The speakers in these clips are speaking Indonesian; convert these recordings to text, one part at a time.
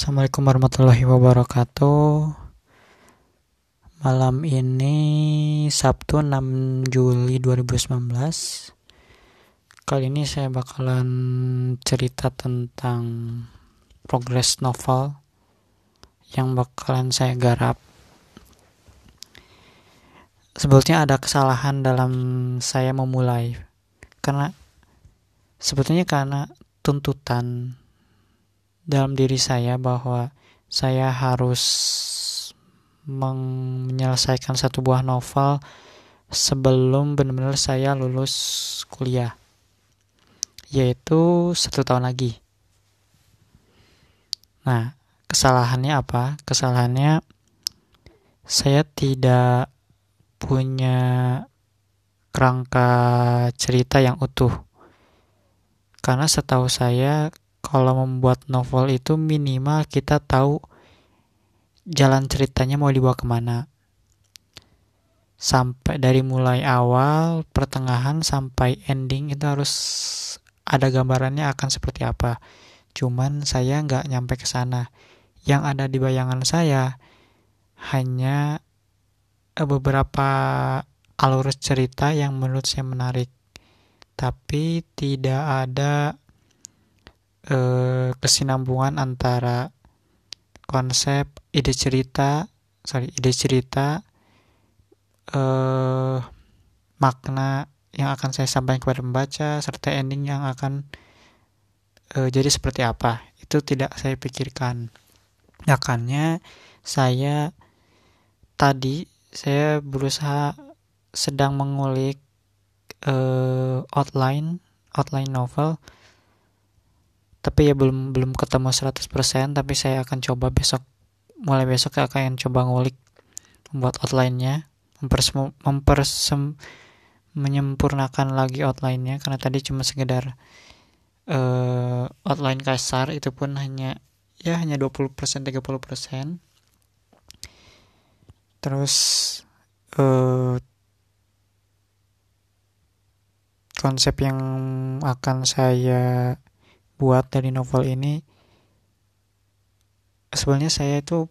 Assalamualaikum warahmatullahi wabarakatuh. Malam ini Sabtu 6 Juli 2019 Kali ini saya bakalan cerita tentang progres novel yang bakalan saya garap. Sebetulnya ada kesalahan dalam saya memulai. Karena sebetulnya karena tuntutan dalam diri saya bahwa saya harus menyelesaikan satu buah novel sebelum benar-benar saya lulus kuliah yaitu satu tahun lagi. Nah kesalahannya apa? Kesalahannya saya tidak punya kerangka cerita yang utuh. Karena setahu saya kalau membuat novel itu minimal kita tahu jalan ceritanya mau dibawa ke mana. Sampai dari mulai awal pertengahan sampai ending itu harus ada gambarannya akan seperti apa. Cuman saya nggak nyampe ke sana. Yang ada di bayangan saya hanya beberapa alur cerita yang menurut saya menarik. Tapi tidak ada eh, kesinambungan antara konsep ide cerita sorry ide cerita eh, makna yang akan saya sampaikan kepada pembaca serta ending yang akan eh, jadi seperti apa. Itu tidak saya pikirkan. Makanya saya tadi saya berusaha sedang mengulik uh, outline outline novel tapi ya belum belum ketemu 100% tapi saya akan coba besok mulai besok saya akan coba ngulik membuat outline-nya. Mempersem, mempersem, menyempurnakan lagi outline-nya karena tadi cuma sekedar uh, outline kasar itu pun hanya ya hanya 20% 30% terus uh, konsep yang akan saya buat dari novel ini sebenarnya saya itu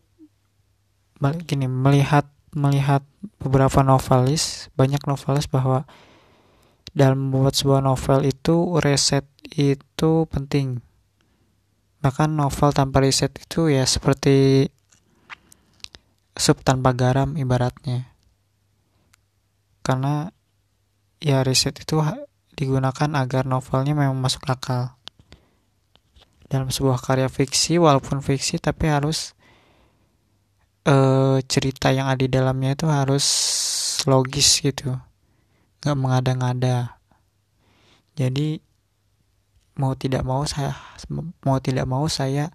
gini melihat melihat beberapa novelis banyak novelis bahwa dalam membuat sebuah novel itu riset itu penting. Bahkan novel tanpa riset itu ya seperti sup tanpa garam ibaratnya. Karena ya riset itu digunakan agar novelnya memang masuk akal dalam sebuah karya fiksi walaupun fiksi tapi harus uh, cerita yang ada di dalamnya itu harus logis gitu. Nggak mengada-ngada. Jadi mau tidak mau saya mau tidak mau saya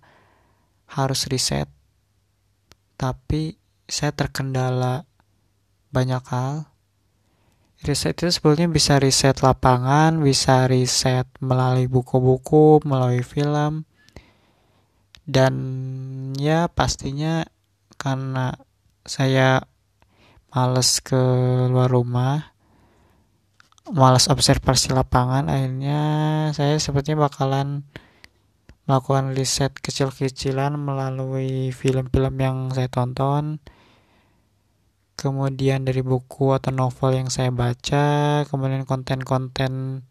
harus riset. Tapi saya terkendala banyak hal riset itu sebetulnya bisa riset lapangan, bisa riset melalui buku-buku, melalui film, dan ya pastinya karena saya males ke luar rumah, males observasi lapangan, akhirnya saya sepertinya bakalan melakukan riset kecil-kecilan melalui film-film yang saya tonton, kemudian dari buku atau novel yang saya baca, kemudian konten-konten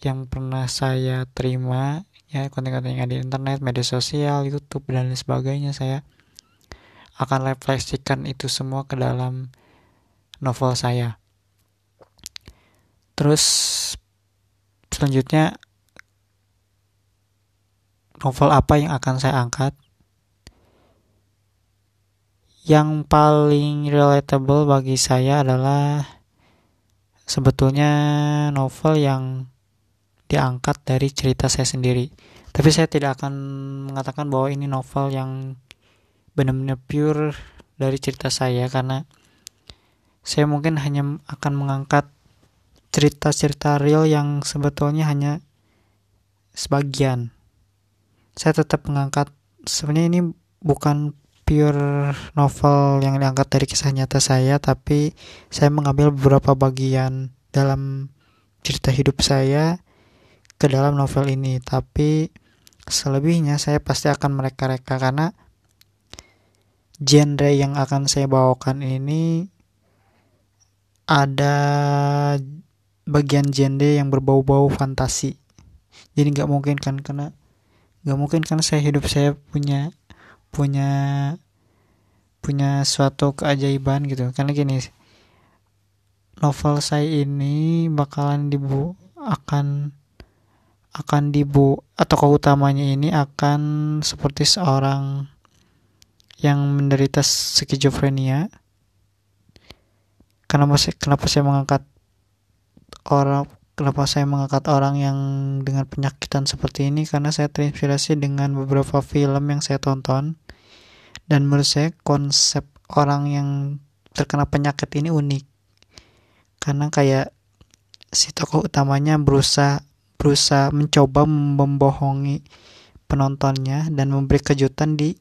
yang pernah saya terima, ya konten-konten yang ada di internet, media sosial, YouTube dan lain sebagainya saya akan refleksikan itu semua ke dalam novel saya. Terus selanjutnya novel apa yang akan saya angkat? Yang paling relatable bagi saya adalah sebetulnya novel yang diangkat dari cerita saya sendiri. Tapi saya tidak akan mengatakan bahwa ini novel yang benar-benar pure dari cerita saya karena saya mungkin hanya akan mengangkat cerita-cerita real yang sebetulnya hanya sebagian. Saya tetap mengangkat sebenarnya ini bukan pure novel yang diangkat dari kisah nyata saya, tapi saya mengambil beberapa bagian dalam cerita hidup saya ke dalam novel ini. Tapi selebihnya saya pasti akan mereka-reka karena genre yang akan saya bawakan ini ada bagian genre yang berbau-bau fantasi jadi nggak mungkin kan karena nggak mungkin kan saya hidup saya punya punya punya suatu keajaiban gitu. Karena gini novel saya ini bakalan dibu akan akan dibu atau keutamanya ini akan seperti seorang yang menderita skizofrenia. Kenapa saya kenapa saya mengangkat orang kenapa saya mengangkat orang yang dengan penyakitan seperti ini? Karena saya terinspirasi dengan beberapa film yang saya tonton. Dan menurut saya konsep orang yang terkena penyakit ini unik. Karena kayak si tokoh utamanya berusaha berusaha mencoba membohongi penontonnya dan memberi kejutan di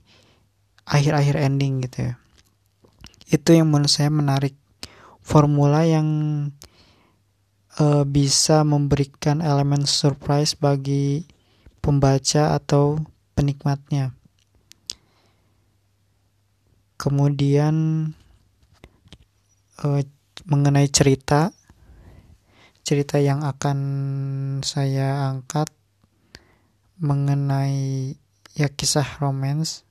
akhir-akhir ending gitu ya. Itu yang menurut saya menarik formula yang uh, bisa memberikan elemen surprise bagi pembaca atau penikmatnya. Kemudian uh, mengenai cerita cerita yang akan saya angkat mengenai ya kisah romance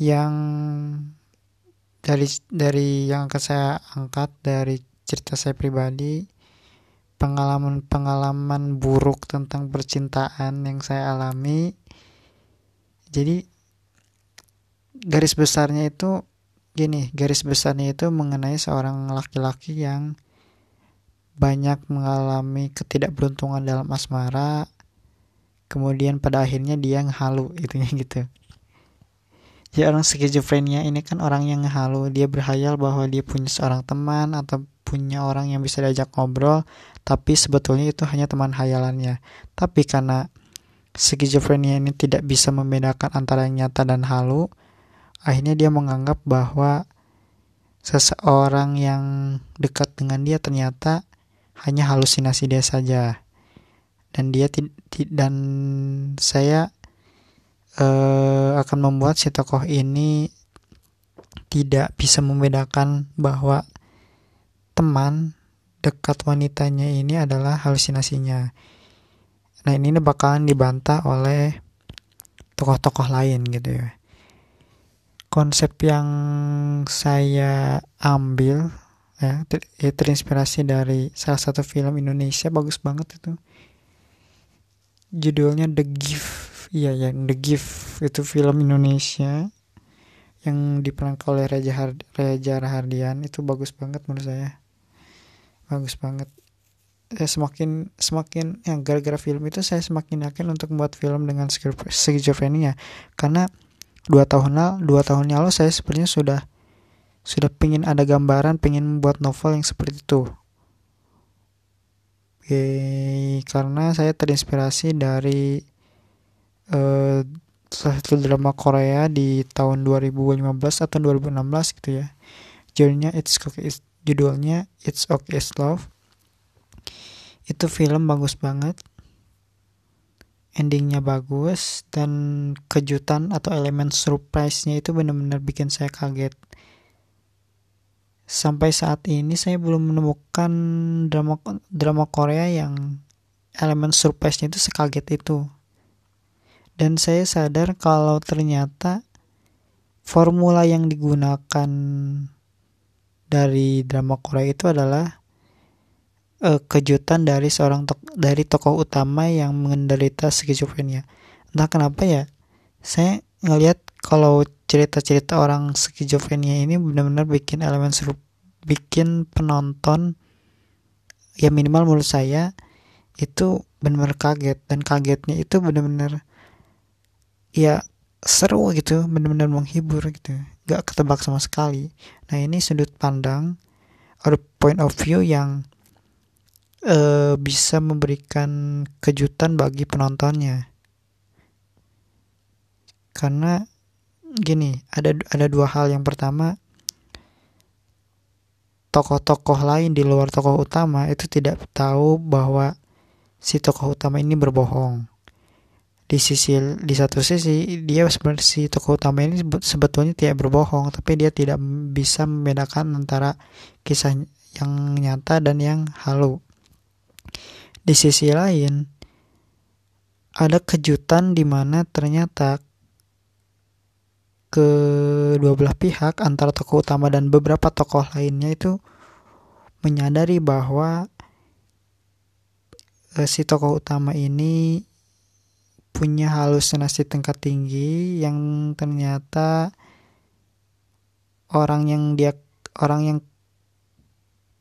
yang dari dari yang akan saya angkat dari cerita saya pribadi pengalaman-pengalaman buruk tentang percintaan yang saya alami. Jadi garis besarnya itu gini garis besarnya itu mengenai seorang laki-laki yang banyak mengalami ketidakberuntungan dalam asmara kemudian pada akhirnya dia halu itu gitu ya orang skizofrenia ini kan orang yang halu dia berhayal bahwa dia punya seorang teman atau punya orang yang bisa diajak ngobrol tapi sebetulnya itu hanya teman hayalannya. Tapi karena skizofrenia ini tidak bisa membedakan antara yang nyata dan halu akhirnya dia menganggap bahwa seseorang yang dekat dengan dia ternyata hanya halusinasi dia saja. Dan dia dan saya uh, akan membuat si tokoh ini tidak bisa membedakan bahwa teman dekat wanitanya ini adalah halusinasinya. Nah ini bakalan dibantah oleh tokoh-tokoh lain gitu ya. Konsep yang saya ambil ya, ter ya terinspirasi dari salah satu film Indonesia bagus banget itu. Judulnya The Gift iya yang The Gift itu film Indonesia yang diperankan oleh Reza, Hard Reza Rahardian. Itu bagus banget menurut saya. Bagus banget. Saya semakin semakin yang gara-gara film itu saya semakin yakin untuk membuat film dengan skizofrenia karena dua tahun lalu dua tahun lalu saya sebenarnya sudah sudah pingin ada gambaran pingin membuat novel yang seperti itu. Oke, karena saya terinspirasi dari uh, satu drama Korea di tahun 2015 atau 2016 gitu ya judulnya It's Okay judulnya It's Okay Love itu film bagus banget endingnya bagus dan kejutan atau elemen surprise-nya itu benar-benar bikin saya kaget. Sampai saat ini saya belum menemukan drama drama Korea yang elemen surprise-nya itu sekaget itu. Dan saya sadar kalau ternyata formula yang digunakan dari drama Korea itu adalah uh, kejutan dari seorang tok dari tokoh utama yang menderita skizofrenia. Entah kenapa ya, saya ngelihat kalau cerita-cerita orang skizofrenia ini benar-benar bikin elemen seru, bikin penonton ya minimal menurut saya itu benar-benar kaget dan kagetnya itu benar-benar ya seru gitu benar-benar menghibur gitu gak ketebak sama sekali nah ini sudut pandang atau point of view yang uh, bisa memberikan kejutan bagi penontonnya. Karena gini, ada ada dua hal. Yang pertama, tokoh-tokoh lain di luar tokoh utama itu tidak tahu bahwa si tokoh utama ini berbohong. Di sisi di satu sisi dia si tokoh utama ini sebetulnya tidak berbohong tapi dia tidak bisa membedakan antara kisah yang nyata dan yang halu. Di sisi lain ada kejutan di mana ternyata kedua belah pihak antara tokoh utama dan beberapa tokoh lainnya itu menyadari bahwa eh, si tokoh utama ini punya halusinasi tingkat tinggi yang ternyata orang yang dia orang yang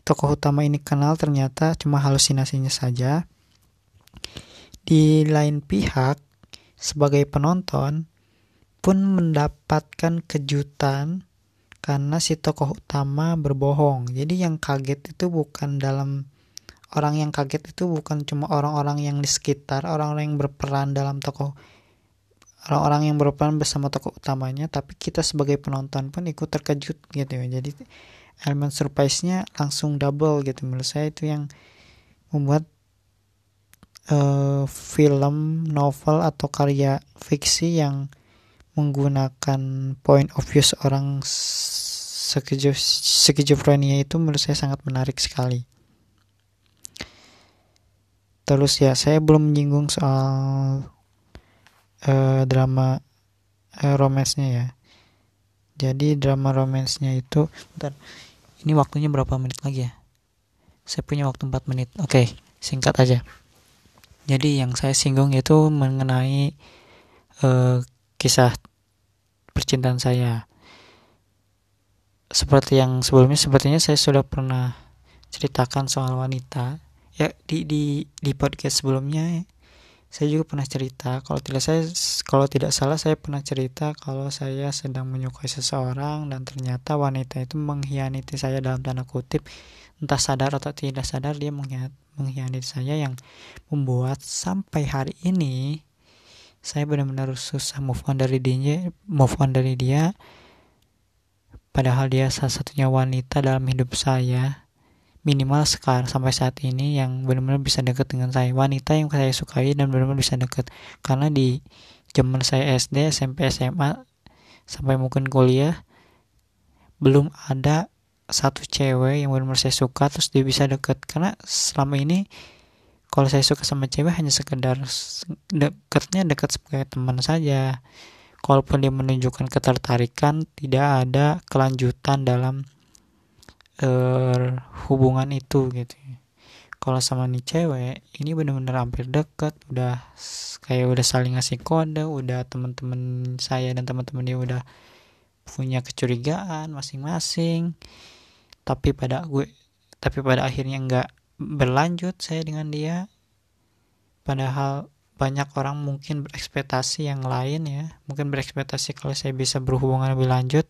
tokoh utama ini kenal ternyata cuma halusinasinya saja. Di lain pihak, sebagai penonton pun mendapatkan kejutan karena si tokoh utama berbohong. Jadi yang kaget itu bukan dalam orang yang kaget itu bukan cuma orang-orang yang di sekitar orang-orang yang berperan dalam tokoh orang-orang yang berperan bersama tokoh utamanya tapi kita sebagai penonton pun ikut terkejut gitu ya. Jadi elemen surprise-nya langsung double gitu. Menurut saya itu yang membuat uh, film novel atau karya fiksi yang menggunakan point of view seorang skizofrenia itu menurut saya sangat menarik sekali terus ya saya belum menyinggung soal uh, drama uh, romansnya ya. Jadi drama romansnya itu bentar. Ini waktunya berapa menit lagi ya? Saya punya waktu 4 menit. Oke okay, singkat aja. Jadi yang saya singgung itu mengenai uh, kisah percintaan saya. Seperti yang sebelumnya sepertinya saya sudah pernah ceritakan soal wanita ya di di di podcast sebelumnya saya juga pernah cerita kalau tidak saya kalau tidak salah saya pernah cerita kalau saya sedang menyukai seseorang dan ternyata wanita itu mengkhianati saya dalam tanda kutip entah sadar atau tidak sadar dia mengkhianati saya yang membuat sampai hari ini saya benar-benar susah move on dari dia move on dari dia. Padahal dia salah satunya wanita dalam hidup saya minimal sekarang sampai saat ini yang benar-benar bisa dekat dengan saya. Wanita yang saya sukai dan benar-benar bisa dekat karena di zaman saya SD SMP SMA sampai mungkin kuliah belum ada satu cewek yang benar-benar saya suka terus dia bisa dekat karena selama ini kalau saya suka sama cewek hanya sekedar dekatnya dekat sebagai teman saja. Kalaupun dia menunjukkan ketertarikan tidak ada kelanjutan dalam uh, hubungan itu gitu. Kalau sama nih cewek ini bener-bener hampir deket udah kayak udah saling ngasih kode udah teman-teman saya dan teman-teman dia udah punya kecurigaan masing-masing. Tapi pada gue tapi pada akhirnya nggak berlanjut saya dengan dia. Padahal banyak orang mungkin berekspektasi yang lain ya. Mungkin berekspektasi kalau saya bisa berhubungan lebih lanjut.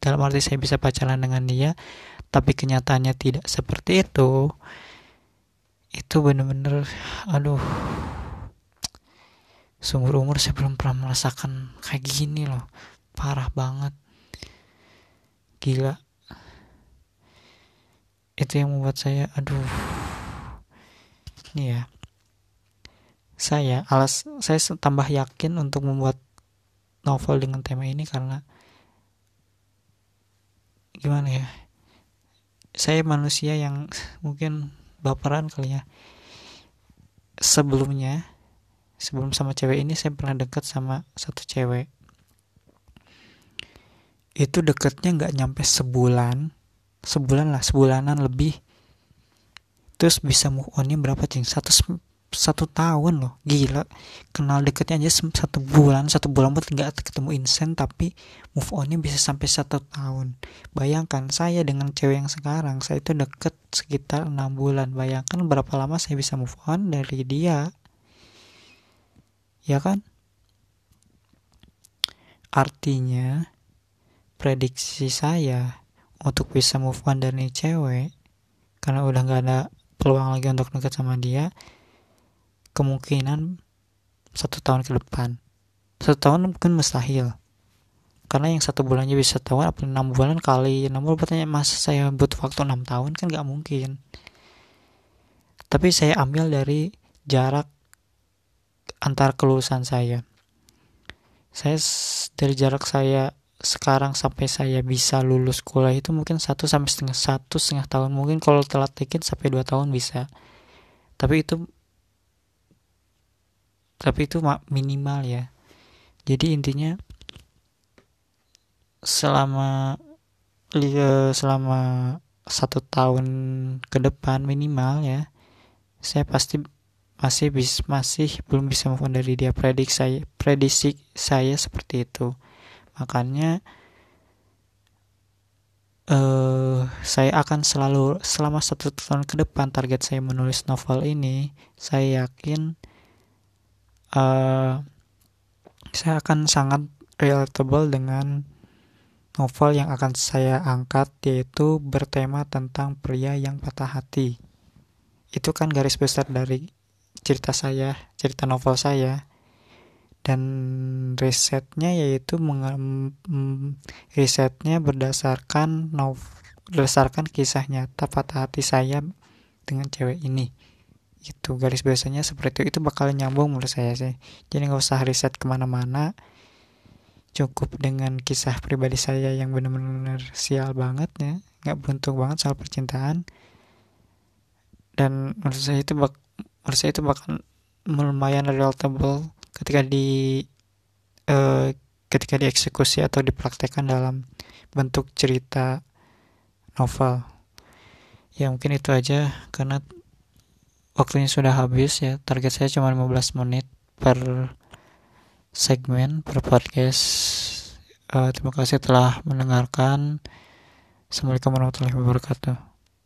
Dalam arti saya bisa pacaran dengan dia tapi kenyataannya tidak seperti itu. Itu bener-bener aduh. Sumber umur saya belum pernah merasakan kayak gini loh. Parah banget. Gila. Itu yang membuat saya aduh. Ini ya. Saya alas saya tambah yakin untuk membuat novel dengan tema ini karena gimana ya saya manusia yang mungkin baperan kali ya. Sebelumnya sebelum sama cewek ini saya pernah deket sama satu cewek. Itu deketnya nggak nyampe sebulan sebulan lah sebulanan lebih. Terus bisa move onnya berapa cing? Satu satu tahun loh. Gila. Kenal deketnya aja satu bulan. Satu bulan buat nggak ketemu insen tapi move onnya bisa sampai satu tahun. Bayangkan saya dengan cewek yang sekarang saya itu deket sekitar enam bulan. Bayangkan berapa lama saya bisa move on dari dia. Ya kan? Artinya prediksi saya untuk bisa move on dari cewek karena udah nggak ada peluang lagi untuk deket sama dia kemungkinan satu tahun ke depan. Satu tahun mungkin mustahil. Karena yang satu bulannya bisa tahun apa enam bulan kali. Enam bulan berarti masa saya butuh waktu enam tahun? Kan nggak mungkin. Tapi saya ambil dari jarak antar kelulusan saya. Saya dari jarak saya sekarang sampai saya bisa lulus kuliah itu mungkin satu sampai setengah satu setengah tahun. Mungkin kalau telat dikit sampai dua tahun bisa. Tapi itu tapi itu minimal ya. Jadi intinya selama selama satu tahun ke depan minimal ya saya pasti masih bis, masih belum bisa move on dari dia. Predik saya prediksi saya seperti itu. Makanya uh, saya akan selalu selama satu tahun ke depan target saya menulis novel ini saya yakin uh, saya akan sangat relatable dengan novel yang akan saya angkat yaitu bertema tentang pria yang patah hati itu kan garis besar dari cerita saya, cerita novel saya. Dan risetnya yaitu risetnya berdasarkan novel, berdasarkan kisah nyata patah hati saya dengan cewek ini. Itu garis besarnya seperti itu, itu bakal nyambung menurut saya sih. Jadi nggak usah riset ke mana-mana, cukup dengan kisah pribadi saya yang benar-benar sial banget ya, nggak beruntung banget soal percintaan. Dan menurut saya itu bak menurut saya itu bakal lumayan relatable ketika di uh, ketika dieksekusi atau dipraktekkan dalam bentuk cerita novel. Ya mungkin itu aja karena waktunya sudah habis ya. Target saya cuma 15 menit per segmen per podcast. Uh, terima kasih telah mendengarkan. Assalamualaikum warahmatullahi wabarakatuh